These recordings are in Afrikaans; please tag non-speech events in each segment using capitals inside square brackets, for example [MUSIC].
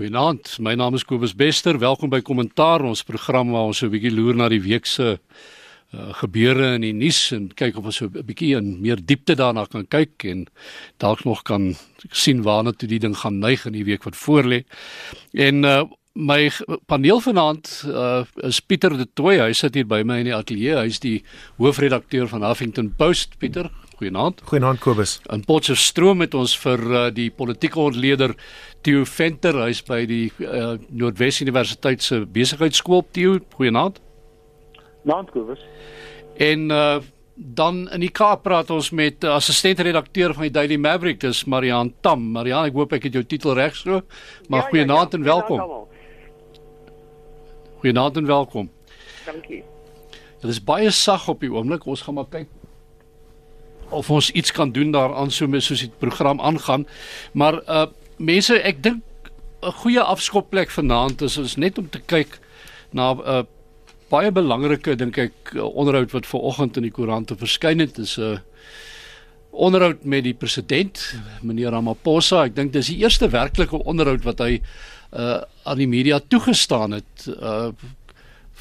Goeienaand. My naam is Kobus Bester. Welkom by Kommentaar, ons program waar ons so 'n bietjie loer na die week se uh, gebeure in die nuus en kyk of ons so 'n bietjie in meer diepte daarna kan kyk en dalk nog kan sien waarna toe die ding gaan neig in die week wat voorlê. En uh, my paneel vanaand uh, is Pieter de Tooy. Hy sit hier by my in die ateljee. Hy's die hoofredakteur van Huffington Post. Pieter, goeienaand. Goeienaand Kobus. In Potchefstroom met ons vir uh, die politieke ontleder Theo Venter. Hy's by die uh, Noordwes Universiteit se besigheidskool. Theo, goeienaand. Naand Kobus. En uh, dan in die Kaap praat ons met uh, assistent-redakteur van die Daily Maverick, dis Marian Tam. Marian, ek hoop ek het jou titel reg so. Maar ja, goeienaand ja, ja. en welkom. Goeienaand en welkom. Dankie. Dit is baie sag op die oomblik. Ons gaan maar kyk of ons iets kan doen daaraan so mis soos die program aangaan. Maar uh mense, ek dink 'n goeie afskopplek vanaand is is net om te kyk na 'n uh, baie belangrike dink ek onderhoud wat ver oggend in die koerante verskyn het. Dis 'n uh, onderhoud met die president, meneer Ramaphosa. Ek dink dis die eerste werklike onderhoud wat hy uh aan die media toegestaan het uh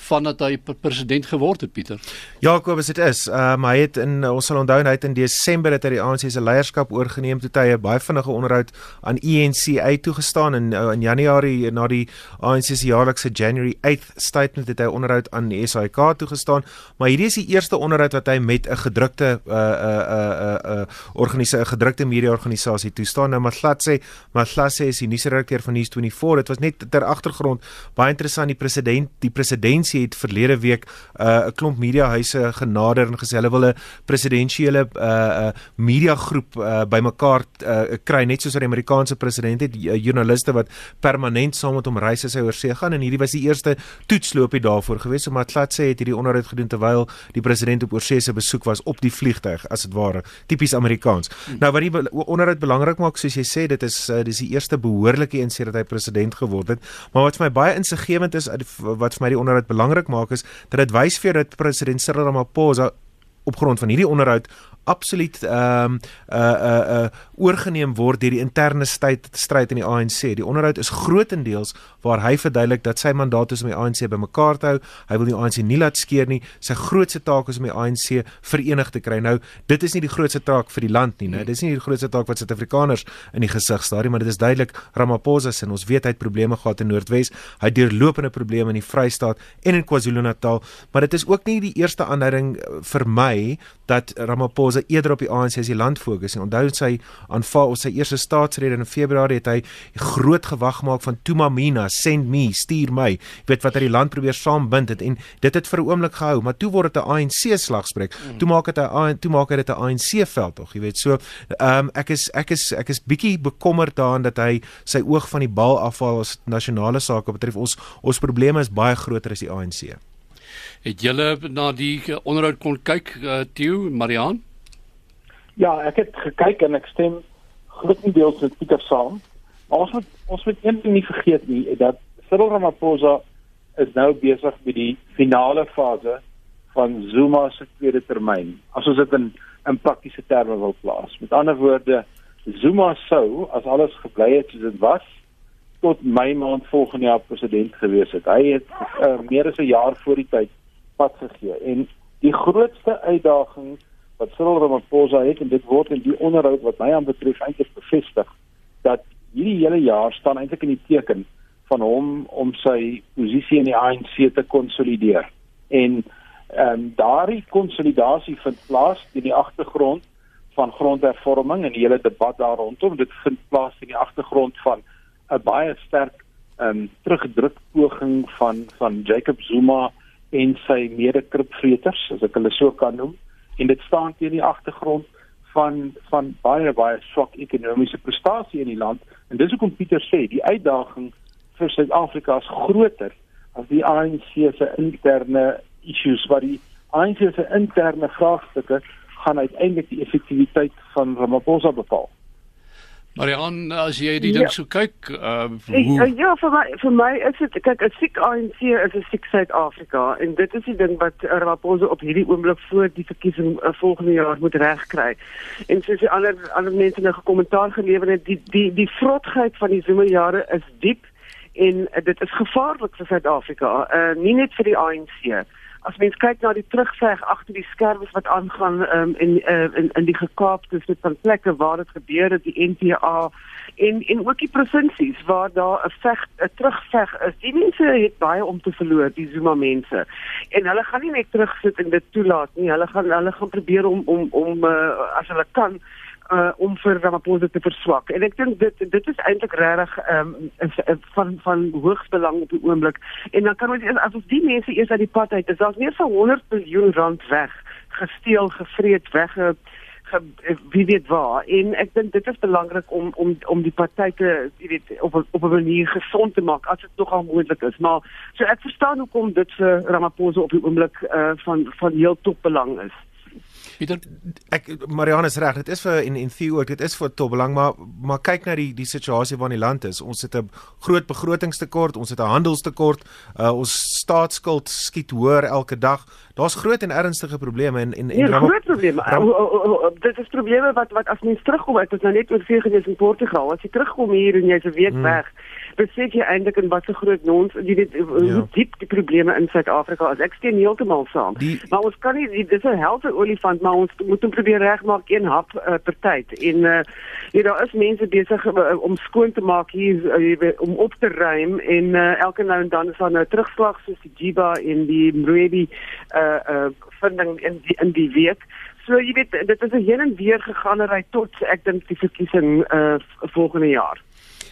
vandat hy president geword het Pieter. Jakobus dit is. Ehm um, hy het in ons sal onthou hy het in Desember het hy die ANC se leierskap oorgeneem toe hy 'n baie vinnige onderhoud aan ENCA toegestaan en uh, in Januarie na die ANC se jaarlikse January 8th statement het hy onderhoud aan die SAIK toegestaan, maar hierdie is die eerste onderhoud wat hy met 'n gedrukte 'n uh, 'n uh, 'n uh, 'n uh, organisasie 'n gedrukte media organisasie toestaan. Nou Matlat sê Matlat sê is die nuusredakteur van News24. Dit was net ter agtergrond baie interessant die president die presidentsie het verlede week 'n uh, klomp mediahuise genader en gesê hulle wil 'n presidensiële uh, uh, media groep uh, bymekaar uh, kry net soos die Amerikaanse president het uh, joernaliste wat permanent saam met hom reis as hy oor see gaan en hierdie was die eerste toetsloopie daarvoor gewees om Atlat sê het hierdie onderhoud gedoen terwyl die president op oorsee se besoek was op die vliegtuig as dit ware tipies Amerikaans. Hmm. Nou wat die onderhoud belangrik maak soos jy sê dit is uh, dis die eerste behoorlike een sedert hy president geword het maar wat vir my baie insiggewend is wat vir my die onderhoud belangrik maak is dat dit wys vir dat president Cyril Ramaphosa op grond van hierdie onderhoud absoluut ehm um, uh uh uh oorgeneem word deur die interne stryd stryd in die ANC. Die onderhoud is grootendeels waar hy verduidelik dat sy mandaat is om die ANC bymekaar te hou. Hy wil die ANC nie laat skeer nie. Sy grootste taak is om die ANC verenig te kry. Nou, dit is nie die grootste taak vir die land nie, né? Dit is nie die grootste taak wat Suid-Afrikaners in die gesig staar nie, maar dit is duidelik Ramaphosa se en ons weet hy het probleme gehad in Noordwes. Hy het deurlopende probleme in die Vrystaat en in KwaZulu-Natal, maar dit is ook nie die eerste aanduiding vir my dat Ramaphosa eerder op die ANC as die land fokus nie. Onthou sy aanval op sy eerste staatsrede in Februarie het hy groot gewag gemaak van Tumamina, send me, stuur my. Jy weet wat hy die land probeer saambind het en dit het vir 'n oomblik gehou, maar toe word dit 'n ANC slagspreuk. Mm. Toe maak dit 'n toe maak dit 'n ANC veld tog, jy weet. So, ehm um, ek is ek is ek is bietjie bekommerd daaraan dat hy sy oog van die bal afhaal as nasionale sake betref. Ons ons probleme is baie groter as die ANC. Het julle na die onderhoud kon kyk, uh, Theo, Marian? Ja, ek het gekyk en ek stem grootendeels met Pieter saam. Maar ons moet ons moet een ding nie vergeet nie, dat Cyril Ramaphosa is nou besig met die finale fase van Zuma se tweede termyn. As ons dit in in praktiese terme wil plaas. Met ander woorde, Zuma sou as alles gebly het soos dit was tot Mei maand volgende jaar president gewees het. Hy het uh, meer as 'n jaar voor die tyd pad gegee en die grootste uitdaging wat Cyril Ramaphosa het en dit word in die onderhoud wat my aan betref eintlik bevestig dat hierdie hele jaar staan eintlik in die teken van hom om sy posisie in die ANC te konsolideer. En ehm um, daardie konsolidasie vind plaas in die agtergrond van grondhervorming en die hele debat daar rondom. Dit vind plaas in die agtergrond van 'n baie sterk ehm um, teruggedruk poging van van Jacob Zuma en sy mede-kripvreters, as ek hulle so kan noem, en dit staan teen die agtergrond van van baie baie swak ekonomiese prestasie in die land en dis hoekom Pieter sê die uitdaging vir Suid-Afrika is groter as die ANC se interne issues wat die ANC se interne vraagstukke gaan uiteindelik die effektiwiteit van Ramaphosa bepaal. Marian, as jy die ding ja. so kyk, uh hoe... ja, vir my vir my is dit kyk 'n siek ANC is 'n siek Suid-Afrika en dit is die ding wat Ramaphosa op hierdie oomblik voor die verkiesing uh, volgende jaar moet regkry. En soos die ander ander mense nou gekommentaar gelewer het, die die die vrotheid van die Zuma jare is diep en uh, dit is gevaarlik vir Suid-Afrika, uh, nie net vir die ANC as mens kyk na die terugveg agter die skerms wat aangaan um, in, uh, in in die gekaapte soort van plekke waar dit gebeur het die NPA en en ook die provinsies waar daar 'n veg 'n terugveg is. Die mense het baie om te verloor die Zuma mense. En hulle gaan nie net terugsit en dit toelaat nie. Hulle gaan hulle gaan probeer om om om uh, as hulle kan uh, om vir Ramaphosa te verswak. En ek dink dit dit is eintlik regtig ehm um, van van hoogs belang op die oomblik. En dan kan ons as ons die mense eers uit die pad uit, is daar meer as 100 miljoen rand weg, gesteel, gevreet, weg ge, wie weet waar en ek dink dit is belangrik om om om die party te jy weet op op 'n manier gesond te maak as dit nogal moontlik is maar so ek verstaan hoekom dit vir Ramaphosa op die oomblik uh, van van heel top belang is Pieter? Ek Marianne is reg dit is vir en en Theo ook dit is vir tot belang maar maar kyk na die die situasie waarin die land is. Ons het 'n groot begrotingstekort ons het 'n handelstekort uh, ons staatsskuld skiet hoër elke dag. Daar's groot en ernstige probleme en en, en ja, groot probleme. Ram dit is probleme wat wat as mens terugkom ek was nou net oor vier gewees in Portugal. As jy terugkom hier en jy's 'n week hmm. weg besef jy eintlik in watter groot nons jy weet ja. hoe diep die probleme in Suid-Afrika is. Ek steun heeltemal saam. Die, maar ons kan nie dis 'n helse olifant maar ons moet hom probeer regmaak een hap uh, per tyd. En uh, jy daar is mense besig uh, om skoon te maak hier uh, om op te ruim en uh, elke nou en dan is daar nou terugslag soos die Jiba en die Mrebi uh uh funding in die in die week. So jy weet dit is 'n heen en weer gegaan tot ek dink die verkiesing uh volgende jaar.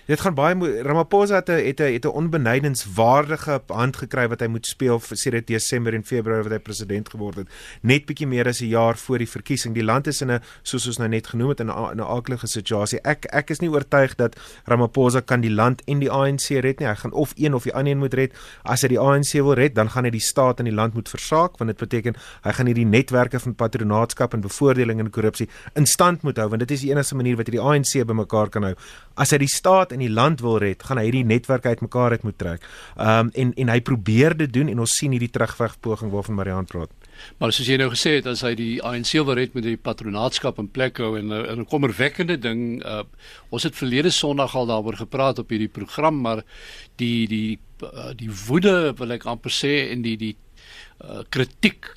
Dit gaan baie Ramaphosa het 'n het 'n het 'n onbenydenswaardige hand gekry wat hy moet speel vir sedert Desember en Februarie wat hy president geword het. Net bietjie meer as 'n jaar voor die verkiesing. Die land is in 'n soos ons nou net genoem het in 'n 'n aardige situasie. Ek ek is nie oortuig dat Ramaphosa kan die land en die ANC red nie. Hy gaan of een of die ander een moet red. As hy die ANC wil red, dan gaan hy die staat en die land moet versaak want dit beteken hy gaan hierdie netwerke van patronaatskap en bevoordeling en korrupsie in stand moet hou want dit is die enigste manier wat hy die ANC bymekaar kan hou. As hy die staat in die land wil red, gaan hy hierdie netwerk uitmekaar uit moet trek. Ehm um, en en hy probeer dit doen en ons sien hierdie terugweg poging waarvan Marian praat. Maar soos jy nou gesê het, as hy die ANC wil red met die patronaatskap in plek hou en 'n kommerwekkende ding, uh, ons het verlede Sondag al daaroor gepraat op hierdie program, maar die die uh, die woede wil ek amper sê en die die uh, kritiek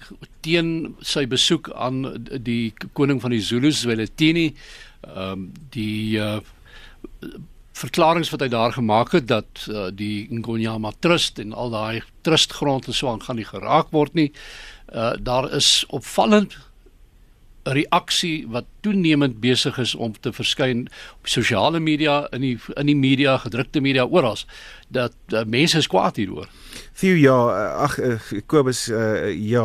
teen sy besoek aan die koning van die Zulus, Welitini, ehm um, die uh, verklaringe wat hy daar gemaak het dat uh, die Ngonyama Trust en al daai trustgrond en so aan gaan nie geraak word nie. Uh, daar is opvallend reaksie wat toenemend besig is om te verskyn op sosiale media in die in die media gedrukte media oral dat uh, mense is kwaad hieroor. Theo ja, eh, ag uh, Kobus uh, ja,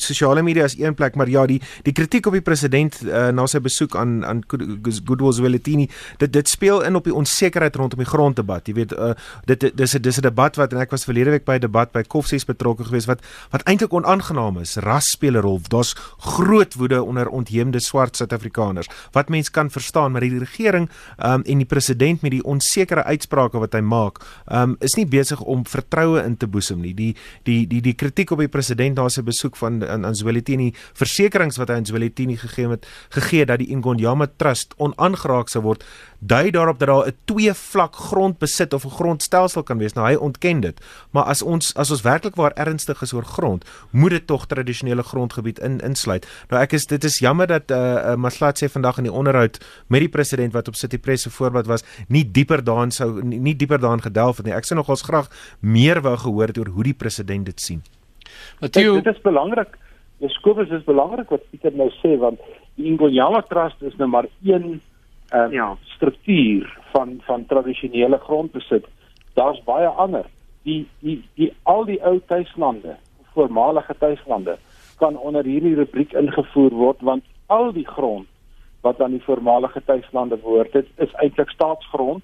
sosiale media is een plek, maar ja, die die kritiek op die president uh, na sy besoek aan aan Goodwill Zwelithini, dit dit speel in op die onsekerheid rondom die gronddebat. Jy weet, uh, dit dis 'n dis 'n debat wat en ek was verlede week by 'n debat by Koffsies betrokke geweest wat wat eintlik onaangenaam is. Ras speel 'n rol. Daar's groot woede onder ontheemde swart Suid-Afrikaners. Wat mens kan verstaan, maar die regering um, en die president met die onsekere uitsprake wat hy maak, um, is nie besig om vertroue in te boesem nie. Die die die die kritiek op die president na sy besoek van aan, Zwelithini, versekerings wat hy aan Zwelithini gegee het, gegee dat die Ngonyama Trust onaangeraak sou word, dui daarop dat daar 'n twee vlak grondbesit of 'n grondstelsel kan wees. Nou hy ontken dit. Maar as ons as ons werklik waar ernstig is oor grond, moet dit tog tradisionele grondgebied in insluit. Nou ek is dit is jammer dat eh uh, uh, Maslat sê vandag in die onderhoud met die president wat op City Press se voorblad was, nie dieper daarin sou nie, nie dieper daarin gedelf het nie. Ek sou nogals graag meer wou gehoor het oor hoe die president dit sien. Matthieu, dit is belangrik. Dis Kobus is belangrik wat Pieter nou sê want die Ingonyama Trust is nou maar een ehm um, ja. struktuur van van tradisionele grondbesit. Daar's baie ander. Die die die al die ou tuislande, voormalige tuislande kan onder hierdie rubriek ingevoer word want al die grond wat aan die voormalige tuislande behoort, dit is eintlik staatsgrond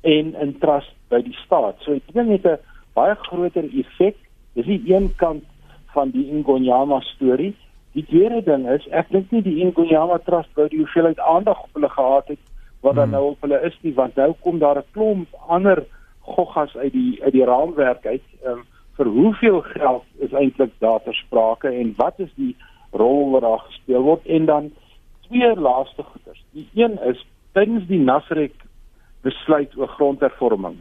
en in trust by die staat. So dit het 'n baie groter effek. Dis die een kant van die Ingonyama storie. Die tweede ding is ek dink nie die Ngonyama Trust wou die hoeveelheid aandag op hulle gehad het wat dan hmm. nou op hulle is nie want nou kom daar 'n klomp ander goggas uit die uit die raamwerk uit um, vir hoeveel geld is eintlik daar ter sprake en wat is die rol wat daar gespeel word en dan twee laaste goeters. Die een is tydens die Nasrek besluit oor grondhervorming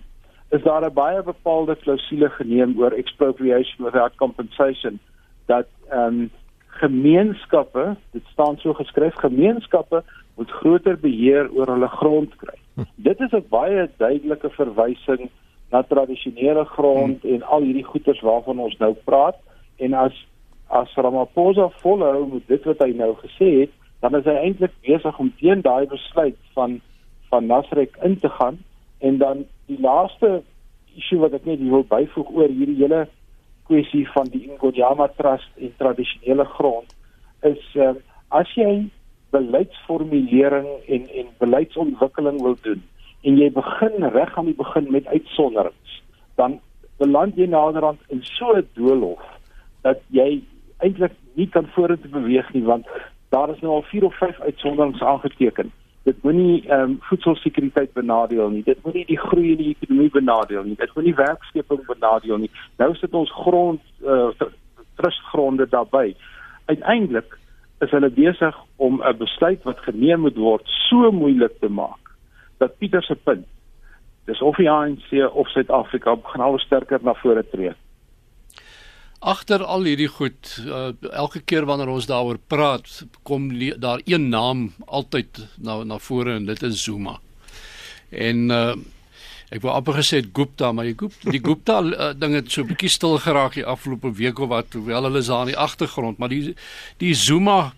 is daar 'n baie bepaalde klousule geneem oor expropriation without compensation dat ehm um, gemeenskappe, dit staan so geskryf, gemeenskappe moet groter beheer oor hulle grond kry. Dit is 'n baie duidelike verwysing na tradisionele grond en al hierdie goederes waarvan ons nou praat en as as Ramaphosa volhou met dit wat hy nou gesê het, dan is hy eintlik besig om teen daai besluit van van Nasrek in te gaan en dan die laaste issue wat ek net wil byvoeg oor hierdie hele kwessie van die Ngonyama Trust en tradisionele grond is uh, as jy beleidsformulering en en beleidsontwikkeling wil doen en jy begin reg aan die begin met uitsonderings dan beland jy naderhand in so 'n doolhof dat jy eintlik nie kan vorentoe beweeg nie want daar is nou al 4 of 5 uitsonderings aangeteken dit moenie ehm um, voedselsekuriteit benadeel nie. Dit moenie die groei in die ekonomie benadeel nie. Dit moenie werkskeping benadeel nie. Nou sit ons grond uh trustgronde daarbey. Uiteindelik is hulle besig om 'n besluit wat geneem moet word so moeilik te maak dat Pieter se punt dis of die ANC of Suid-Afrika begin al sterker na vore tree agter al hierdie goed uh, elke keer wanneer ons daaroor praat kom daar een naam altyd na na vore en dit is Zuma. En uh, ek wou amper gesê Gupta, maar die Gupta die Gupta uh, ding het so 'n bietjie stil geraak die afgelope week of wat hoewel hulle is daar in die agtergrond, maar die die Zuma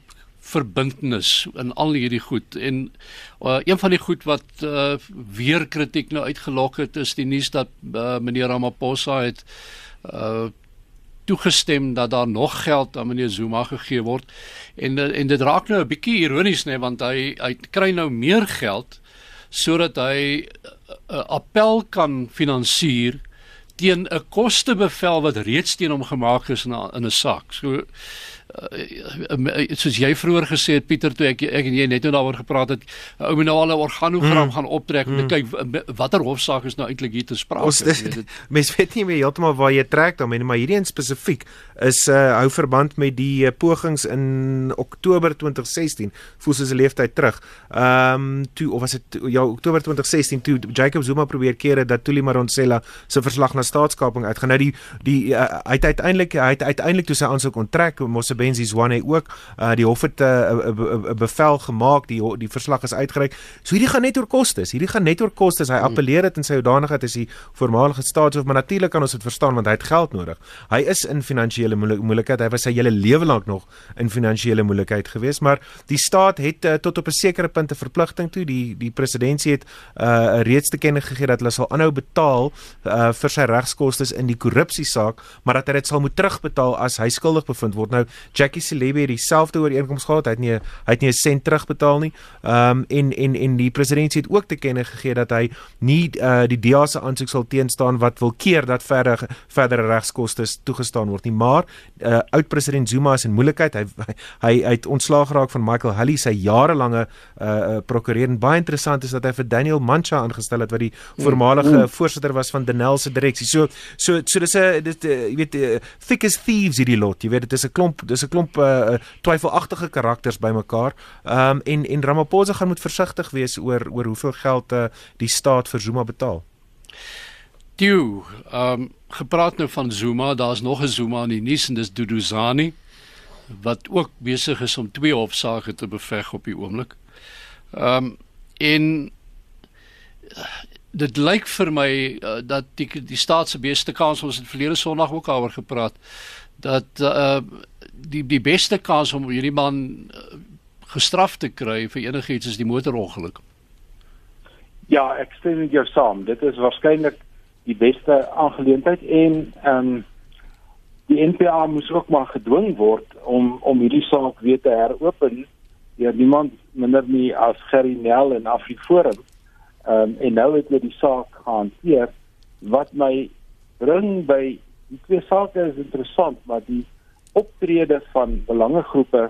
verbintenis in al hierdie goed en uh, een van die goed wat uh, weer kritiek nou uitgelok het is die nuus dat uh, meneer Ramaphosa het uh, toegestem dat daar nog geld aan meneer Zuma gegee word. En en dit raak nou 'n bietjie ironies nê want hy hy kry nou meer geld sodat hy 'n appel kan finansier teen 'n kostebevel wat reeds teen hom gemaak is in 'n saak. So uh, soos jy vroeër gesê het Pieter toe ek ek en jy net nou daaroor gepraat het ou moet nou al 'n organogram mm. gaan optrek om mm. te kyk watter hofsaak is nou eintlik hier te sprake ons [LAUGHS] mens weet nie meer heeltemal waar jy trek dan maar hierdie een spesifiek is uh, hou verband met die uh, pogings in Oktober 2016 voel soos 'n leeftyd terug ehm um, toe of was dit ja Oktober 2016 toe Jacob Zuma probeer keer dat Tuli Maronsela se verslag na staatskaping uitgaan nou die die uh, hy het uiteindelik hy het uiteindelik toe sy aansoek onttrek mos Benzi Zwane ook uh, die hof het 'n uh, uh, uh, bevel gemaak die die verslag is uitgereik. So hierdie gaan net oor kostes. Hierdie gaan net oor kostes. Hy appeleer dit in sy hoedanigheid as die voormalige staatshoof, maar natuurlik kan ons dit verstaan want hy het geld nodig. Hy is in finansiële moeilikheid. Hy was sy hele lewe lank nog in finansiële moeilikheid geweest, maar die staat het uh, tot op 'n sekere punt 'n verpligting toe. Die die presidentsie het uh, reeds te kenne gegee dat hulle sal aanhou betaal uh, vir sy regskoste in die korrupsie saak, maar dat hy dit sal moet terugbetaal as hy skuldig bevind word. Nou Jackie Celebi het dieselfde ooreenkoms gehad. Hy het nie hy het nie 'n sent terugbetaal nie. Ehm um, en en en die president het ook te kenne gegee dat hy nie uh, die DA se aansoek sal teenstaan wat wil keer dat verder verdere regskoste toegestaan word nie. Maar uh, oud-president Zuma is in moeilikheid. Hy hy hy het ontslaag geraak van Michael Hulley, sy jarelange uh, prokureur. En baie interessant is dat hy vir Daniel Mancha aangestel het wat die voormalige mm. voorsitter was van Denel se direksie. So so so dis 'n dis jy weet uh, thick as thieves hierdie lot. Jy weet dit is 'n klomp dis 'n klomp uh, twyfelagtige karakters bymekaar. Ehm um, en en Ramaphosa gaan moet versigtig wees oor oor hoeveel geld uh, die staat vir Zuma betaal. Toe, ehm um, gepraat nou van Zuma, daar's nog 'n Zuma in die nuus en dis Duduzani wat ook besig is om twee hofsaake te beveg op die oomblik. Ehm um, en dit lyk vir my uh, dat die die staat se beste kans ons het verlede Sondag ook daaroor gepraat dat uh die die beste kans om hierdie man uh, gestraf te kry vir enigiets is die motorongeluk. Ja, ek stem met jou saam. Dit is waarskynlik die beste aangeleentheid en ehm um, die NPA moes ook maar gedwing word om om hierdie saak weer te heropen. Ja, niemand minder nie as Gerry Nel en Afriforum. Ehm um, en nou het hulle die saak gehanteer wat my bring by die twee sake is interessant, maar die optrede van belangegroepe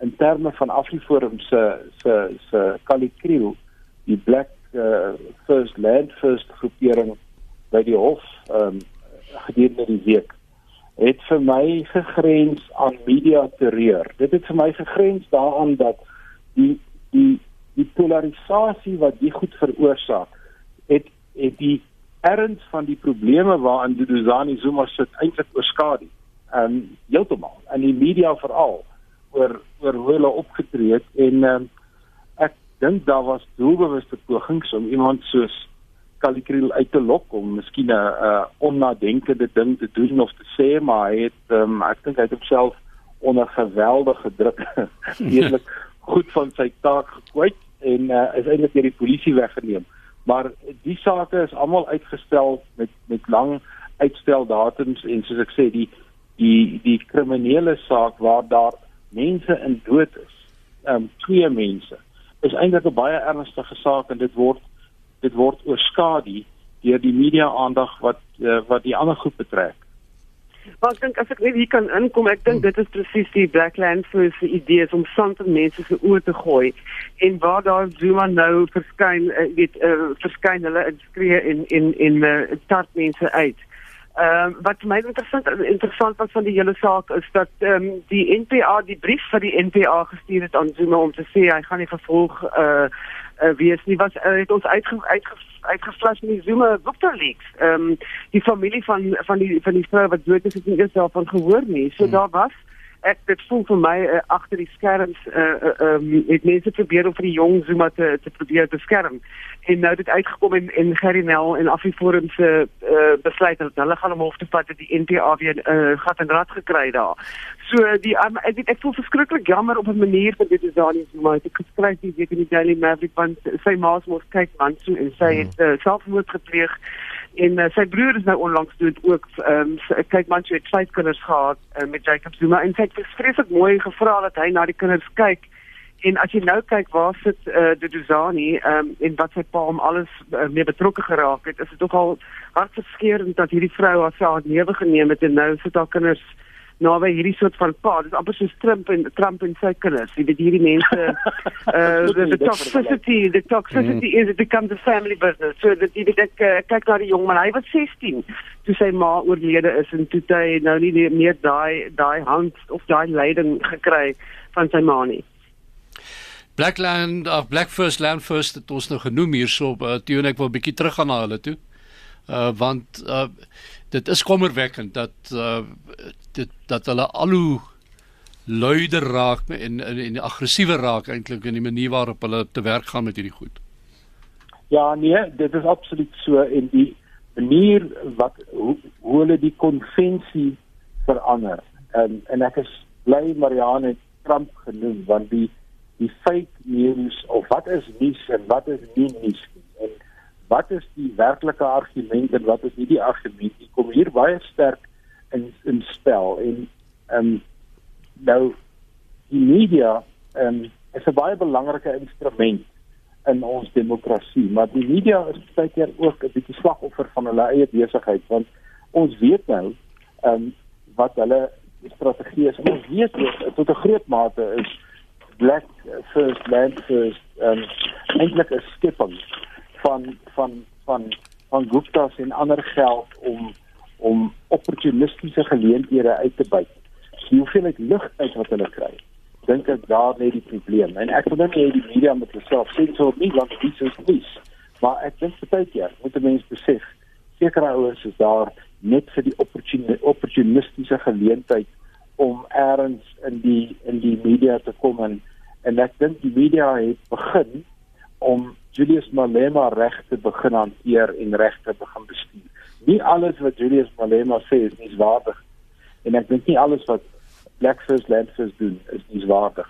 in terme van Afriforum se se se Kalikriel, die Black uh, First Land First groepering by die hof ehm um, gedurende die week het vir my gegrens aan media terreur. Dit het vir my gegrens daaraan dat die die die polarisasie wat dit goed veroorsaak het het die erns van die probleme waaraan Duduzani Zuma sit eintlik oorskadu. Ehm um, heeltemal en die media veral oor oor hoe hulle opgetree het en ehm um, ek dink daar was doelbewuste pogings om iemand soos Kalikril uit te lok om miskien 'n uh, onnadenkende ding te doen of te sê maar hy het um, ek dink hy het homself onder geweldige druk [LAUGHS] redelik goed van sy taak gekwyt en uh, is eintlik deur die polisie weggeneem. Maar die sake is almal uitgestel met met lang uitsteldatums en soos ek sê die die die kriminele saak waar daar mense in dood is, ehm um, twee mense, is eintlik 'n baie ernstige saak en dit word dit word oorskadu deur die media aandag wat uh, wat die ander groep betrek. Maar ek dink as ek net hier kan inkom, ek dink dit is presies die Blackland First se idee om sand in mense se oë te gooi en waar daar Zuma nou verskyn, uh, weet uh, verskyn hulle in in in uh, start mense uit. Ehm uh, wat my interessant interessant was van die hele saak is dat ehm um, die NPA die brief vir die NPA gestuur het aan Zuma om te sê hy gaan nie vervolg eh uh, uh, wees nie was uh, het ons uitge, uitge, uitgeflash in die Zuma Victor Leaks. Ehm um, die familie van van die van die vrou wat dood is het nie eens daarvan gehoor nie. So hmm. daar was ek dit voel vir my uh, agter die skerms eh uh, ehm uh, um, het mense probeer om vir die jong Zuma te te probeer beskerm en nou dit uitgekom in in Gerinel en Afriforum se uh, besluit dat hulle gaan hom hof toe vat dat die NPA weer uh, gat en rad gekry daar. So die um, ek weet ek voel verskriklik jammer op 'n manier vir dit is daar nie Zuma. Het geskryf die week in die Daily Maverick want sy maas mos kyk man so en sy het uh, selfmoord gepleeg en uh, sy broer is nou onlangs dood ook ehm um, kyk man sy het vyf kinders gehad uh, met Jacob Zuma. En sy het vreeslik mooi gevra dat hy na die kinders kyk. En as jy nou kyk waar sit uh, die Duzani ehm um, en wat sy pa om alles uh, mee betrokke geraak het is dit ook al hartverskeurende dat hierdie vrou haar lewe geneem het en nou sit haar kinders naby hierdie soort van pa. Dit is amper so Trump en Trump en sy kinders. Jy weet hierdie mense [LAUGHS] uh the, the toxicity, the toxicity mm. is it becomes a family business. So dat jy weet ek uh, kyk na die jong man, hy was 16 toe sy ma oorlede is en toe hy nou nie meer daai daai hand of daai leiding gekry van sy ma nie. Blackland of Black First Land First het ons nou genoem hierso uh, toe en ek wil 'n bietjie teruggaan na hulle toe. Uh want uh dit is kommerwekkend dat uh dit dat hulle al hoe luider raak en en, en aggressiewer raak eintlik in die manier waarop hulle te werk gaan met hierdie goed. Ja, nee, dit is absoluut so en die manier wat hoe, hoe hulle die konvensie verander. En en ek is bly Marianne Trump genoem want die die fake news of wat is nuus en wat is nie en wat is die werklike argument en wat is nie die argument nie? Kom hier baie sterk in in spel en ehm um, nou die media ehm um, is 'n baie belangrike instrument in ons demokrasie maar die media is baie keer ook 'n bietjie slagoffer van hulle eie besigheid want ons weet nou ehm um, wat hulle strategie is. En ons weet ook tot 'n groot mate is black first land first ehm um, eintlik 'n skipping van van van van Gupta's en ander geld om om opportunistiese geleenthede uit te byt. Die hoeveelheid lig uit wat hulle kry. Dink ek daar lê die probleem. En ek wil net hê die media moet self sien so nie want dit is nie. Maar ek dink baie keer moet die mense besef sekere ouers is daar net vir die opportunistiese geleentheid om eers in die in die media te kom en en ek dink die media het begin om Julius Malema reg te begin hanteer en reg te begin bestuur. Nie alles wat Julius Malema sê is nie. Waardig en ek dink nie alles wat Black First Land First doen is nie waardig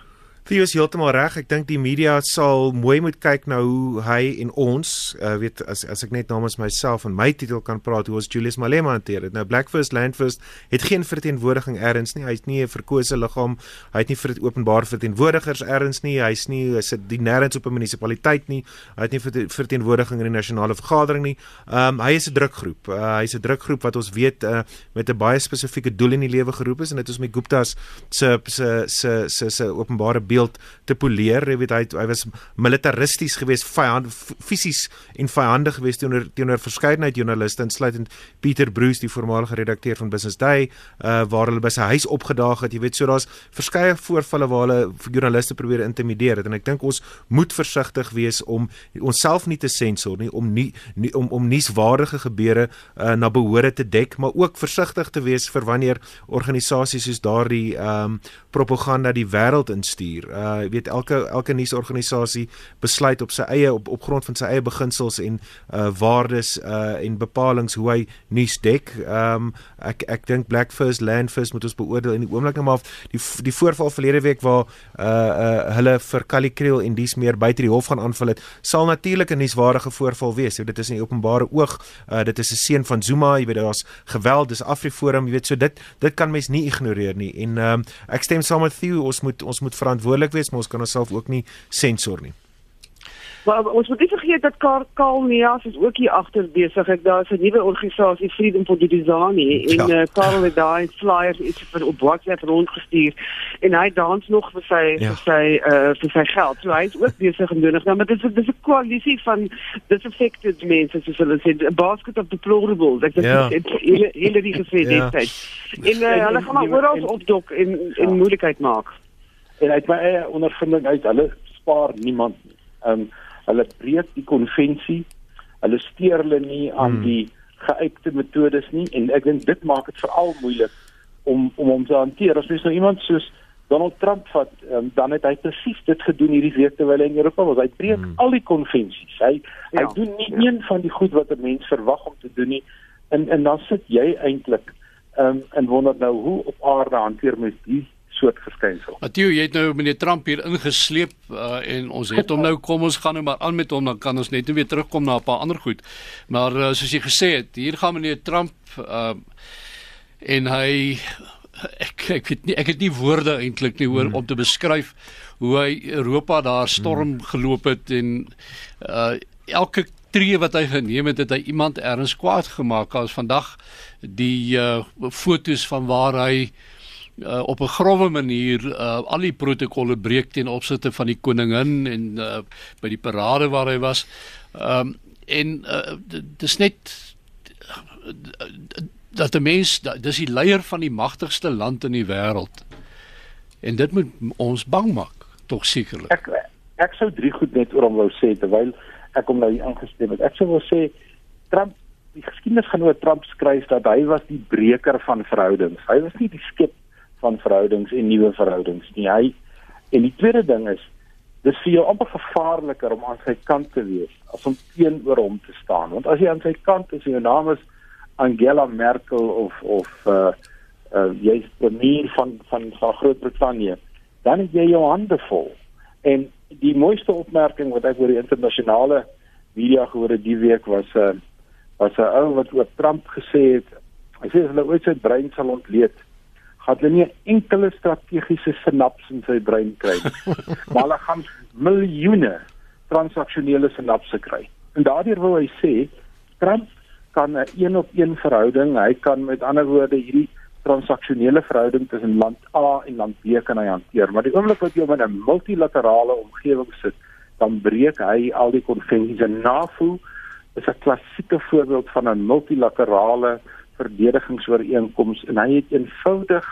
Theo is heeltemal reg. Ek dink die media sal mooi moet kyk na hoe hy en ons, uh, weet as as ek net namens myself en my titel kan praat, hoe ons Julius Malema hanteer het. Nou Black First Land First het geen verteenwoordiging ergens nie. Hy's nie 'n verkose liggaam. Hy het nie vir openbaar verteenwoordigers ergens nie. Hy's nie hy sit die nêrens op 'n munisipaliteit nie. Hy het nie verteenwoordiging in die nasionale vergadering nie. Um hy is 'n drukgroep. Uh, hy's 'n drukgroep wat ons weet uh, met 'n baie spesifieke doel in die lewe geroep is en dit is die Gupta's se se se se, se openbare beeld gereeld te poleer. Jy weet hy hy was militaristies geweest, vyand fisies en vyandig geweest teenoor teenoor verskeidenheid joernaliste insluitend Pieter Bruce, die voormalige redakteur van Business Day, uh waar hulle by sy huis opgedaag het. Jy weet so daar's verskeie voorvalle waar hulle joernaliste probeer intimideer het en ek dink ons moet versigtig wees om onsself nie te sensor nie, om nie, nie om om nuuswaardige gebeure uh na behoore te dek, maar ook versigtig te wees vir wanneer organisasies soos daardie ehm um, propaganda die wêreld instuur. Uh weet elke elke nuusorganisasie besluit op sy eie op op grond van sy eie beginsels en uh waardes uh en bepalinge hoe hy nuus dek. Um, ek ek dink Black First Land First moet ons beoordeel in die oomblik nou maar die die voorval verlede week waar uh uh hulle vir Kali Kriel en dies meer buite die hof gaan aanval het, sal natuurlik 'n nuuswaardige voorval wees. Jy dit is in die openbare oog. Uh dit is 'n seun van Zuma, jy weet daar's geweld, dis Afriforum, jy weet so dit dit kan mens nie ignoreer nie. En um, ek stem saam met Theo, ons moet ons moet verantwoordelik wees, maar ons kan onsself ook nie sensor nie. Maar ons moet nie vergeet dat Karl Karl Nias is ook hier agter besig. Ek daar is 'n nuwe organisasie Freedom for the Design en ja. uh, Karl het daai flyers iets vir op WhatsApp rondgestuur en hy dans nog vir sy ja. vir sy uh vir sy geld. So hy is ook besig en doen nou maar dit is dis 'n koalisie van disaffected mense soos hulle sê 'n basket of deplorables. Ek ja. dink dit hele hele die gesê ja. dit. En uh, hulle gaan maar oral opdok en en ja. moeilikheid maak. En uit my eie ondervinding uit hulle spaar niemand. Ehm um, hulle breek die konvensie. Hulle steur hulle nie aan hmm. die geuite metodes nie en ek dink dit maak dit veral moeilik om om hom te hanteer. As mens nou iemand soos Donald Trump vat, um, dan het hy presies dit gedoen hierdie week terwyl hy in Europa was. Hy breek hmm. al die konvensies. Hy ja, hy doen nie ja. een van die goed wat 'n mens verwag om te doen nie. En en dan sit jy eintlik um, en wonder nou hoe op aarde hanteer mens die soort verskynsel. Matthieu, jy het nou meneer Trump hier ingesleep uh, en ons het hom nou kom ons gaan nou maar aan met hom dan kan ons net weer terugkom na 'n paar ander goed. Maar uh, soos jy gesê het, hier gaan meneer Trump uh, en hy ek ek weet nie ek het nie woorde eintlik nie hoor hmm. om te beskryf hoe hy Europa daar storm hmm. geloop het en uh, elke tree wat hy geneem het het hy iemand erns kwaad gemaak as vandag die uh, fotos van waar hy uh, op 'n grouwe manier uh, al die protokolle breek ten opsigte van die koningin en uh, by die parade waar hy was. Ehm um, en uh, dis net dat 'n mens dis die leier van die magtigste land in die wêreld. En dit moet ons bang maak, tog sekerlik. Ek ek sou drie goed net oor hom wou sê terwyl ek hom nou hier aangestem het. Ek sou wou sê Trump die geskiedenis gaan oor Trump skryf dat hy was die breker van verhoudings. Hy was nie die skep van verhoudings en nuwe verhoudings nie. Hy en die tweede ding is dis vir jou amper gevaarliker om aan sy kant te wees as om teenoor hom te staan. Want as jy aan sy kant is en jou naam is Angela Merkel of of uh uh jy's premier van van van Groot-Brittanje, dan het jy jou hande vol. En die mooiste opmerking wat ek oor die internasionale media gehoor het die week was 'n uh, was 'n ou wat oor Trump gesê het. Hy sê hulle ooit sy brein sal ontleed gaan hulle nie 'n enkele strategiese sinaps in sy brein kry nie. [LAUGHS] maar hulle gaan miljoene transaksionele sinapse kry. En daardeur wil hy sê Trump kan 'n een-op-een verhouding, hy kan met ander woorde hierdie transaksionele verhouding tussen land A en land B kan hy hanteer, maar die oomblik wat jy in 'n multilaterale omgewing sit, dan breek hy al die konvensies en NAVO is 'n klassieke voorbeeld van 'n multilaterale verdedigingsooreenkoms en hy het eenvoudig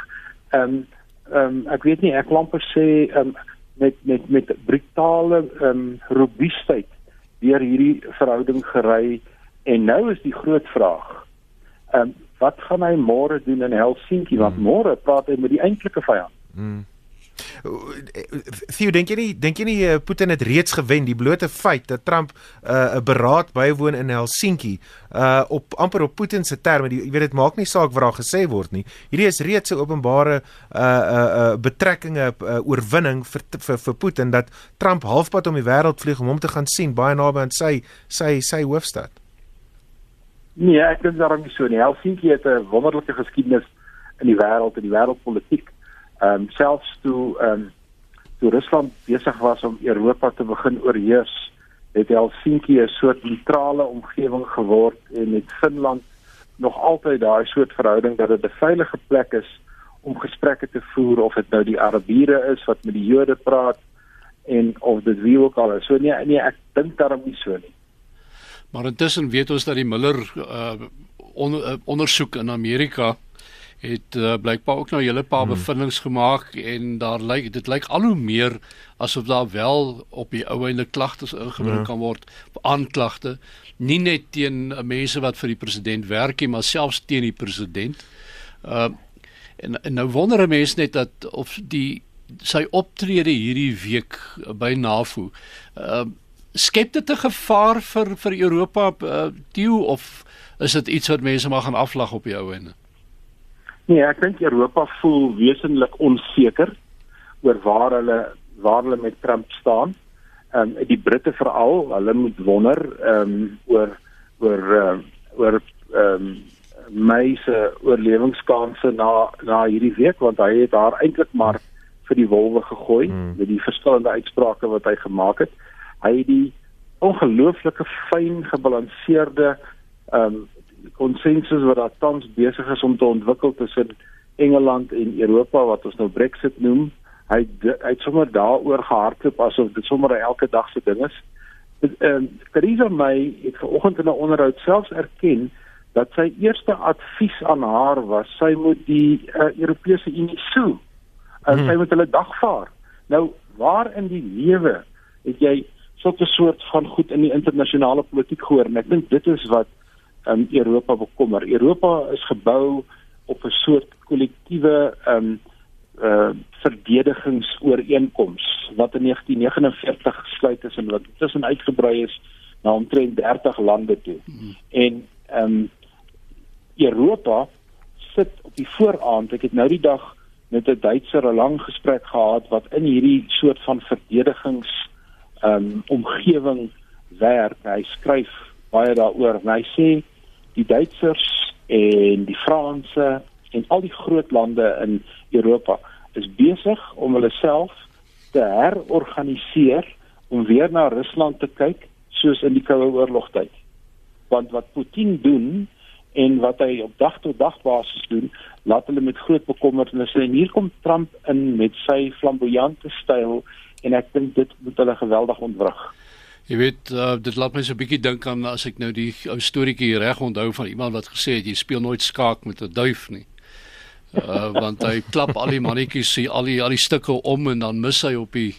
ehm um, ehm um, ek weet nie ek wil amper sê ehm um, met met met brutale ehm um, robuustheid deur hierdie verhouding gery en nou is die groot vraag ehm um, wat gaan hy môre doen in Helsinki want hmm. môre praat hy met die eintlike vyand hmm. Theo, dink jy nie dink jy nie eh, Putin het reeds gewen die blote feit dat Trump eh, 'n uh, beraad bywoon in Helsinki uh op amper op Putin se terme, jy weet dit maak nie saak wat daar gesê word nie. Hierdie is reeds 'n openbare uh uh, uh betrekkinge uh, oorwinning vir, vir vir Putin dat Trump halfpad om die wêreld vlieg om hom te gaan sien baie naby aan sy sy sy hoofstad. Nee, ek dink daarom nie so nie. Helsinki het 'n wonderlike geskiedenis in die wêreld en die wêreldpolitiek ehm um, selfs toe ehm um, toe Rusland besig was om Europa te begin oorheers, het Helsinki 'n soort neutrale omgewing geword en met Finland nog altyd daai soort verhouding dat dit 'n veilige plek is om gesprekke te voer of dit nou die Arabiere is wat met die Jode praat en of dit wie ook al is. So nee, nee, ek dink daarom nie so nie. Maar intussen weet ons dat die Miller uh, on, uh ondersoek in Amerika het uh, blykbaar ook nou 'n hele paar hmm. bevindinge gemaak en daar lyk dit lyk al hoe meer asof daar wel op die ou einde klagtes ingebring ja. kan word aanklagte nie net teen mense wat vir die president werk nie maar selfs teen die president. Uh en, en nou wonder 'n mens net dat of die sy optrede hierdie week by NAVO uh skep dit 'n gevaar vir vir Europa uh, toe of is dit iets wat mense maar gaan aflag op die ou einde? Nee, ek dink Europa voel wesentlik onseker oor waar hulle waar hulle met Trump staan. Ehm um, die Britte veral, hulle moet wonder ehm um, oor oor uh, oor ehm um, my se oorlewingskanse na na hierdie week want hy het daar eintlik maar vir die wolwe gegooi hmm. met die verskillende uitsprake wat hy gemaak het. Hy het die ongelooflike fyn gebalanseerde ehm um, konsensus wat daar tans besig is om te ontwikkel tussen Engeland en Europa wat ons nou Brexit noem. Hy hy het sommer daaroor gehardloop asof dit sommer 'n elke dag se ding is. Ehm uh, Theresa May het vanoggend in 'n onderhoud selfs erken dat sy eerste advies aan haar was sy moet die uh, Europese Unie sou en hmm. sy moet hulle dagvaar. Nou waar in die lewe het jy so 'n soort van goed in die internasionale politiek gehoor? En ek dink dit is wat um, Europa bekommer. Europa is gebou op 'n soort kollektiewe um, uh verdedigingsooreenkoms wat in 1949 gesluit is en wat tussen uitgebrei is na omtrent 30 lande toe. Hmm. En um, Europa sit op die vooraand. Ek het nou die dag met 'n Duitser 'n lang gesprek gehad wat in hierdie soort van verdedigings um, omgewing werk. Hy skryf baie daaroor. Hy sê die Duitsers en die Franse en al die groot lande in Europa is besig om hulle self te herorganiseer om weer na Rusland te kyk soos in die Koue Oorlog tyd. Want wat Putin doen en wat hy op dag tot dag basis doen, laat hulle met groot bekommernisse en hier kom Trump in met sy flamboyante styl en ek dink dit moet hulle geweldig ontwrig. Jy weet, uh, dit laat my so 'n bietjie dink aan as ek nou die ou storieetjie reg onthou van iemand wat gesê het jy speel nooit skaak met 'n duif nie. Uh want hy klap al die mannetjies, al die al die stukke om en dan mis hy op die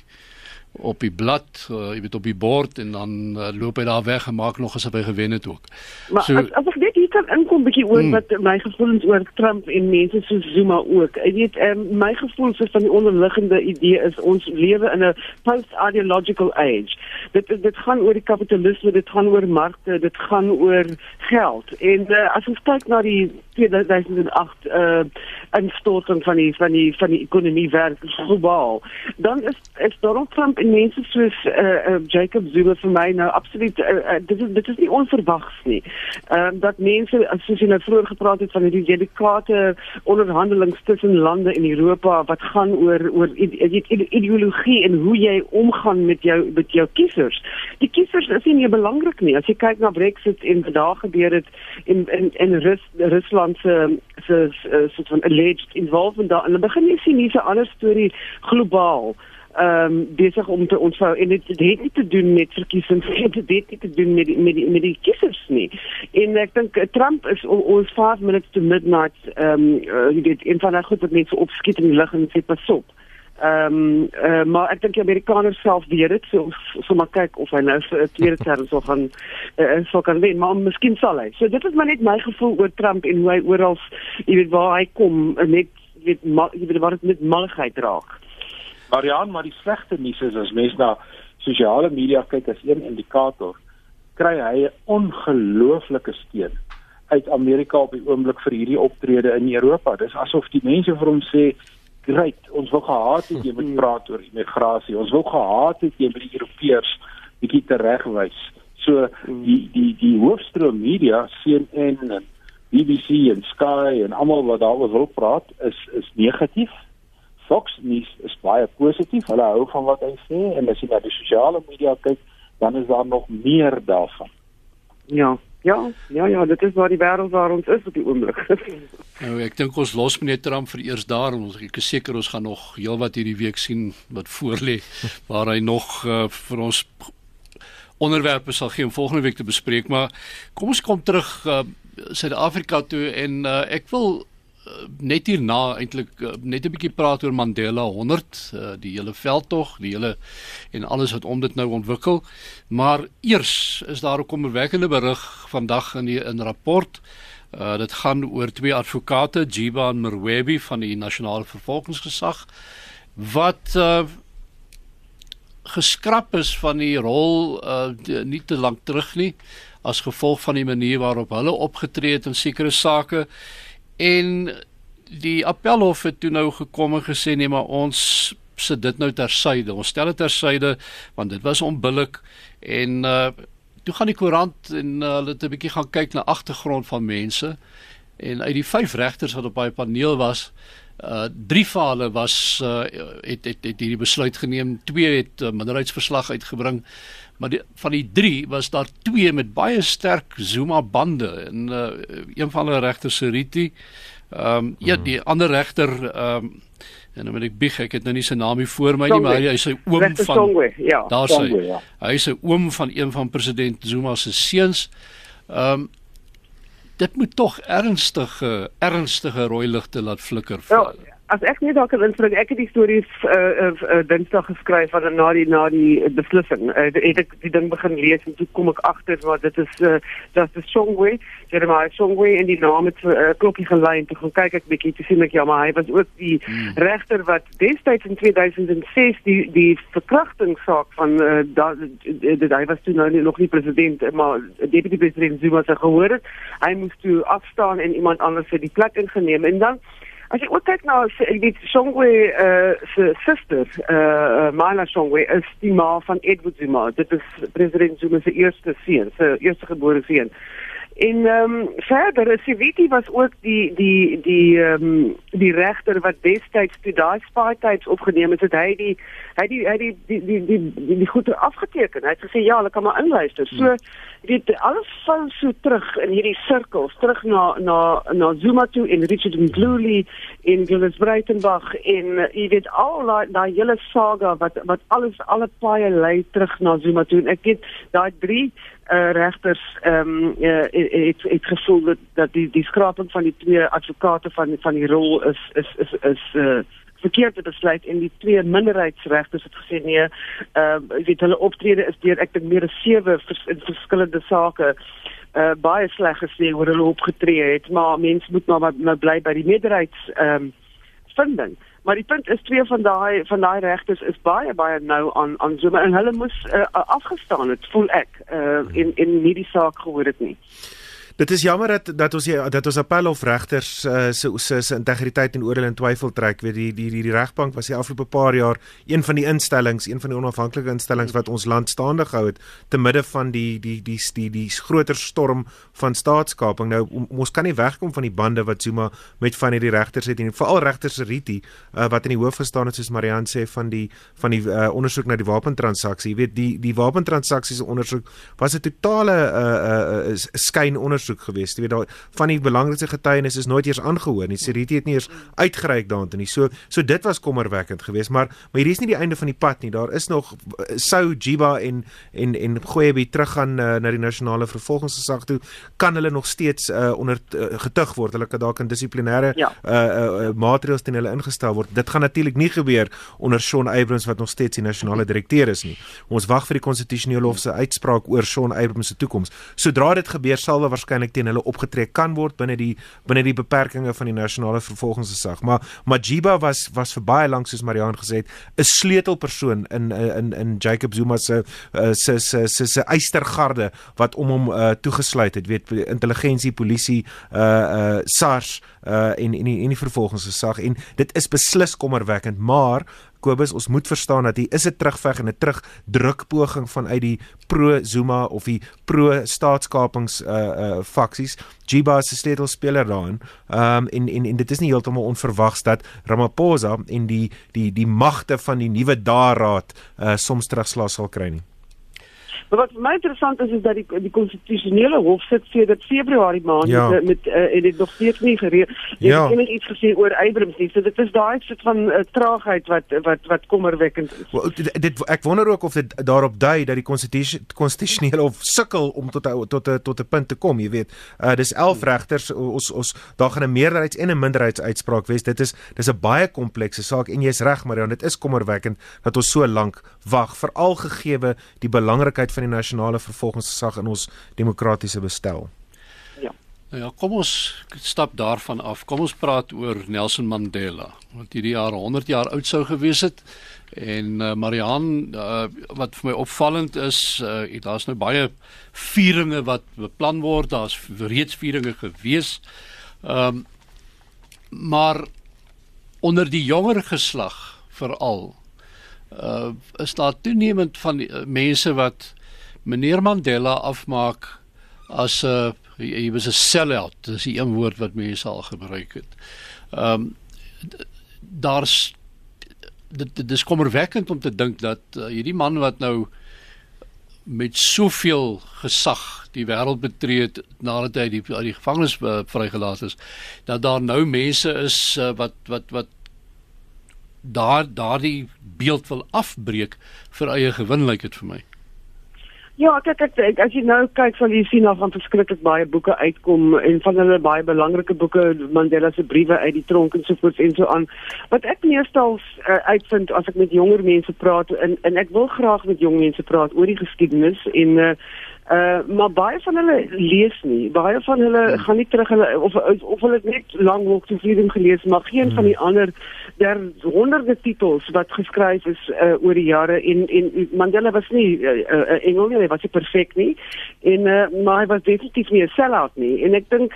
op die blad, uh, jy weet op die bord en dan uh, loop hy daar weg en maak nog asof hy gewen het ook. Maar so, as, as ek net hier kan inkom bietjie oor mm. wat my gevoelens oor Trump en mense so Zuma ook. Jy weet um, my gevoelens is van die onderliggende idee is ons lewe in 'n post-ideological age. Dit dit gaan oor die kapitalisme, dit gaan oor markte, dit gaan oor geld. En uh, as ons kyk na die 2008 uh instorting van die van die van die ekonomie wêreld globaal, dan is is Donald Trump en mense soos uh, uh, Jacob Zuma vir my nou absoluut uh, uh, dit is dit is nie onverwags nie. Ehm uh, dat mense soos jy nou vroeër gepraat het van die delikate onderhandelings tussen lande in Europa wat gaan oor oor ideologie en hoe jy omgaan met jou met jou kiesers. Die kiesers is nie belangrik nie. As jy kyk na Brexit en wat daar gebeur het in in in Rus, Rusland se se soort van alleged involvement daar en dan begin jy sien hierse ander storie globaal ehm um, besig om te ontvou. En dit het, het nie te doen met verkiesings het [LAUGHS] dit het nie te doen met die, met die, met die kiesers nie. En ek dink eh, Trump is ons 5 minutes to midnight ehm um, uh, dit een van daai goed wat mense opskiet in die lug en sê pas op. ehm um, uh, maar ek dink die Amerikaners self weet dit so so maar kyk of hy nou vir 'n tweede term sal gaan uh, sal kan wen maar miskien sal hy so dit is maar net my gevoel oor Trump en hoe hy oral jy weet waar hy kom net weet jy weet wat dit met malligheid raak Marian, maar die slegte nuus is as mens na sosiale media kyk as een indikator, kry hy 'n ongelooflike steun uit Amerika op die oomblik vir hierdie optrede in Europa. Dis asof die mense vir hom sê, "Great, ons wou gehad het jy moet praat oor immigrasie. Ons wou gehad het jy met die Europeërs bietjie teregwys." So die die die hoofstroom media sien en BBC en Sky en almal wat daaroor wil praat is is negatief Fox News is baie positief. Hulle hou van wat hy sê en as jy na die sosiale media kyk, dan is daar nog meer daarvan. Ja, Ja, ja, ja, dit is waar die wêreld waar ons is op die oomblik. [LAUGHS] nou, ek dink ons los meneer Trump vir eers daar en ons ek is seker ons gaan nog heelwat hierdie week sien wat voorlê [LAUGHS] waar hy nog uh, vir ons onderwerpe sal gee om volgende week te bespreek, maar kom ons kom terug uh, Suid-Afrika toe en uh, ek wil net hierna eintlik uh, net 'n bietjie praat oor Mandela 100, uh, die hele veldtog, die hele en alles wat om dit nou ontwikkel. Maar eers is daar 'n kommerwekkende berig vandag in die in rapport. Uh, dit gaan oor twee advokate, Jiba en Merwebi van die Nasionale Vervolgingsgesag wat uh, geskraap is van die rol uh die, nie te lank terug nie as gevolg van die manier waarop hulle opgetree het in sekere sake en die appelhof het toe nou gekom en gesê nee maar ons sit dit nou tersyde. Ons stel dit tersyde want dit was onbillik. En uh toe gaan die koerant en uh, hulle het 'n bietjie gaan kyk na agtergrond van mense. En uit die vyf regters wat op daai paneel was uh drie fale was uh het het het hierdie besluit geneem. Twee het uh, minderheidsverslag uitgebring. Maar die, van die drie was daar twee met baie sterk Zuma bande. En uh een van hulle regter Seriti ehm um, ja mhm. die ander regter ehm um, en nou moet ek bieg ek het nou nie sy naam hier voor my nie maar hy is 'n oom van Songwe, ja daar ja. hy is 'n oom van een van president Zuma se seuns. Ehm um, dit moet tog ernstige ernstige rooi ligte laat flikker. Ja, as ek net dalk kan inspring, ek het die stories uh, uh, uh, Dinsdag geskryf van na die na die beslissing. Uh, het ek die ding begin lees en toe kom ek agter wat dit is uh, dat die Songwe, Jeremiah Songwe in die naam het 'n uh, klokkie gelei en toe gaan kyk ek bietjie te sien ek ja, maar hy was ook die hmm. regter wat destyds in 2006 die die verkrachtingssaak van uh, dat dit hy was toe nou nie, nog nie president maar deputy president Zuma se gehoor het. Hy moes toe afstaan en iemand anders vir die plek ingeneem en dan As jy ook kyk na weet Songwe uh, se suster, uh, uh, Mala Songwe is die ma van Edward Zuma. Dit is president Zuma se eerste seun, se eerste gebore seun. En ehm um, verder is Siviti was ook die die die ehm um, die regter wat destyds toe daai spaartyds opgeneem het, het hy die hy die hy die die die die, die, die goeie afgeteken. Hy het gesê ja, hulle kan maar inluister. So dit alles val so terug in hierdie sirkels, terug na na na Zuma toe en Richard Mdluli en Gilles Breitenberg en uh, jy weet al daai daai hele saga wat wat alles alle paaie lei terug na Zuma toe. En ek het daai drie uh, regters ehm um, uh, het het gevoel dat, dat die die skraping van die twee advokate van van die rol is is is is uh, verkeerd te besluit en die twee minderheidsregters het gesê nee, ehm uh, weet hulle optrede is deur ek dink meer as sewe vers, verskillende sake uh, baie sleg gesê oor hulle opgetree het, maar mense moet maar nou bly by die meerderheids ehm um, vinding. Maar die punt is twee van daai van daai regters is baie baie nou aan aan Zuma en hulle moes uh, afgestaan het, voel ek, uh, in in nie die saak gehoor het nie. Dit is jammer dat dat ons dat ons appelhof regters uh, se se se integriteit en oordeel in twyfel trek. Weet die die die, die regbank was die afgelope paar jaar een van die instellings, een van die onafhanklike instellings wat ons land staande gehou het te midde van die die die die die, die groter storm van staatskaping. Nou ons kan nie wegkom van die bande wat Zuma met van hierdie regters het en veral regters Riti uh, wat in die hoof gestaan het soos Marian sê van die van die uh, ondersoek na die wapentransaksie. Jy weet die die wapentransaksies ondersoek was 'n totale uh, uh, uh, skyn ondersoek ondersoek gewees. Jy weet daar van die belangrikste getuienis is nooit eers aangehoor nie. Seriti het nie eers uitgereik daartoe nie. So so dit was kommerwekkend geweest, maar maar hier is nie die einde van die pad nie. Daar is nog sou Jiba en en en Goeiebi teruggaan uh, na die nasionale vervolgingsgesag toe, kan hulle nog steeds uh, onder uh, getug word. Hulle kan dalk in dissiplinêre ja. uh, uh, maatreëls teen hulle ingestel word. Dit gaan natuurlik nie gebeur onder Shaun Abrams wat nog steeds die nasionale direkteur is nie. Ons wag vir die konstitusionele hof se uitspraak oor Shaun Abrams se toekoms. Sodra dit gebeur, sal hulle waarskynlik waarskynlik teen hulle opgetrek kan word binne die binne die beperkings van die nasionale vervolgingsgesag. Maar Majiba was was vir baie lank soos Mariaan gesê het, 'n sleutelpersoon in in in Jacob Zuma se eh, se se se se eystergarde wat om hom uh, toegesluit het, weet intelligensie, polisie, uh uh SARS uh en en die, en die vervolgingsgesag en dit is beslis kommerwekkend, maar Kobus, ons moet verstaan dat hier is 'n terugveg en 'n terugdrukpoging vanuit die pro-Zuma of die pro-staatskapings uh uh faksies. Jiba is 'n sleutelspeler daarin. Um, en en en dit is nie heeltemal onverwags dat Ramaphosa en die die die magte van die nuwe Daaraad uh soms terugslag sal kry nie. Maar wat vir my interessant is is dat die die konstitusionele hof sit sedert Februarie maand Ja. met met uh, en dit nog steeds nie gereed. Jy Ja. het enige iets gesê oor Abrams nie. So dit is daai soort van uh, traagheid wat wat wat kommerwekkend is. Wel, dit, dit ek wonder ook of dit daarop dui dat die konstitusionele hof sukkel om tot tot 'n tot 'n punt te kom, jy weet. Uh dis 11 regters ons ons daar gaan 'n meerderheids en 'n minderheidsuitspraak wees. Dit is dis 'n baie komplekse saak en jy's reg, Marian, dit is kommerwekkend dat ons so lank wag, veral gegeewe die belangrikheid van die nasionale vervolgingsgesag in ons demokratiese bestel. Nou ja, kom ons stap daarvan af. Kom ons praat oor Nelson Mandela wat hierdie jaar 100 jaar oud sou gewees het. En uh, Marian, uh, wat vir my opvallend is, uh, daar's nou baie vieringe wat beplan word. Daar's reeds vieringe gewees. Ehm um, maar onder die jonger geslag veral uh is daar toenemend van die, uh, mense wat meneer Mandela afmaak as 'n uh, hy was 'n sellout, dis die een woord wat mense al gebruik het. Ehm um, daar's dit dit is kommerwekkend om te dink dat uh, hierdie man wat nou met soveel gesag die wêreld betree het nadat hy die uit die gevangenis uh, vrygelaat is dat daar nou mense is uh, wat wat wat daar daardie beeld wil afbreek vir eie gewin lyk dit vir my. Ja, kyk ek, ek as jy nou kyk sal jy sien dat van verskriklik baie boeke uitkom en van hulle baie belangrike boeke Mandela se briewe uit die tronk en so voort en so aan. Wat ek meestal uh, uitvind as ek met jonger mense praat en en ek wil graag met jong mense praat oor die geskiedenis en uh, Uh maar baie van hulle lees nie. Baie van hulle hmm. gaan nie terug hulle of of hulle het net Long Walk to Freedom gelees, maar geen hmm. van die ander der honderde titels wat geskryf is uh, oor die jare en en Mandela was nie 'n uh, uh, engel nie, hy was nie perfek nie. En uh, maar hy was definitief nie 'n sellout nie. En ek dink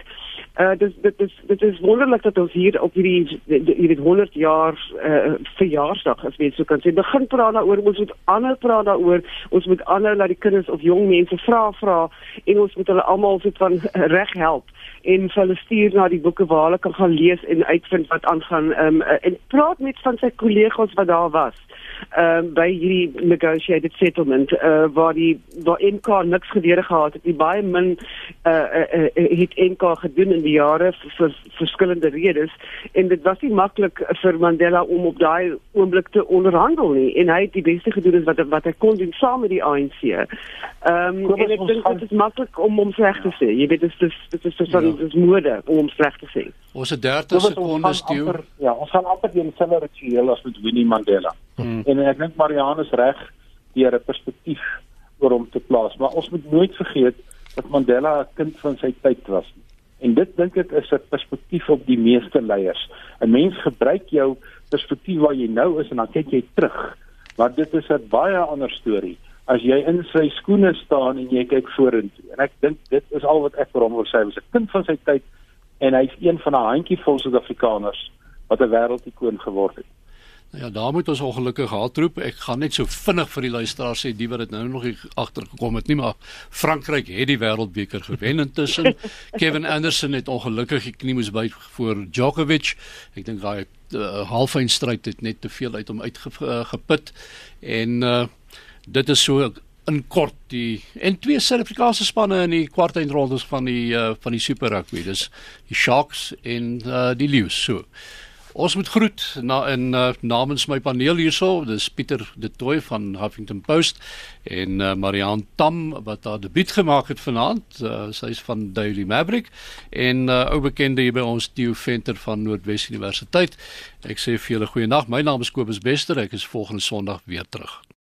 uh dit dit is dit is wonderlik dat ons hier op hierdie weet 100 jaar uh verjaarsdag as mens so kan sê begin praat daaroor. Ons moet ander praat daaroor. Ons moet ander laat die kinders of jong mense vra vra en ons moet hulle almal soort van [LAUGHS] reg help en hulle stuur na die boeke waar hulle kan gaan lees en uitvind wat aangaan. Um, en praat met van sy kollegas wat daar was ehm um, by hierdie negotiated settlement uh, waar die waar NK niks gedeure gehad het nie baie min uh, uh, uh, het NK gedoen in die jare vir, vir verskillende redes en dit was nie maklik vir Mandela om op daai oomblik te onderhandel nie en hy het die beste gedoen wat wat hy kon doen saam met die ANC. Ehm um, en ek dink dit is maklik om hom sleg te sê. Jy weet dit is dit is so 'n ja. dis mode om hom sleg te sê. Ons het 30 sekondes toe. Ja, ons gaan amper die selfde ritueel as met Winnie Mandela. Hmm. En ek dink Marianne is reg deur 'n perspektief oor hom te plaas, maar ons moet nooit vergeet dat Mandela 'n kind van sy tyd was. En dit dink ek is 'n perspektief op die meeste leiers. 'n Mens gebruik jou perspektief waar jy nou is en dan kyk jy terug. Maar dit is 'n baie ander storie as jy in sy skoene staan en jy kyk vorentoe. En ek dink dit is al wat ek vir hom wil sê, hy was 'n kind van sy tyd en hy's een van 'n handjievol Suid-Afrikaners wat 'n wêreldikoon geword het. Nou ja, daar moet ons ongelukkig haatroep. Ek gaan net so vinnig vir die luisteraars sê die wat dit nou nog nie agtergekom het nie, maar Frankryk het die wêreldbeker gewen intussen. [LAUGHS] Kevin Anderson het ongelukkig die knie moes buig voor Djokovic. Ek dink daai uh, halfeindstryd het net te veel uit hom uitgeput en uh, dit is so in kort die en twee Suid-Afrikaanse spanne in die kwartfinale van die uh, van die Super Rugby. Dis die Sharks en uh, die Lions. So. Ons moet groet na in uh, namens my paneel hierso, dis Pieter De Tooy van Huffington Post en uh, Marianne Tam wat haar debuut gemaak het vanaand. Uh, Sy's van Daily Maverick en uh, ou bekende hier by ons Theo Venter van Noordwes Universiteit. Ek sê vir julle goeienaand. My naam is Kobus Bester. Ek is volgende Sondag weer terug.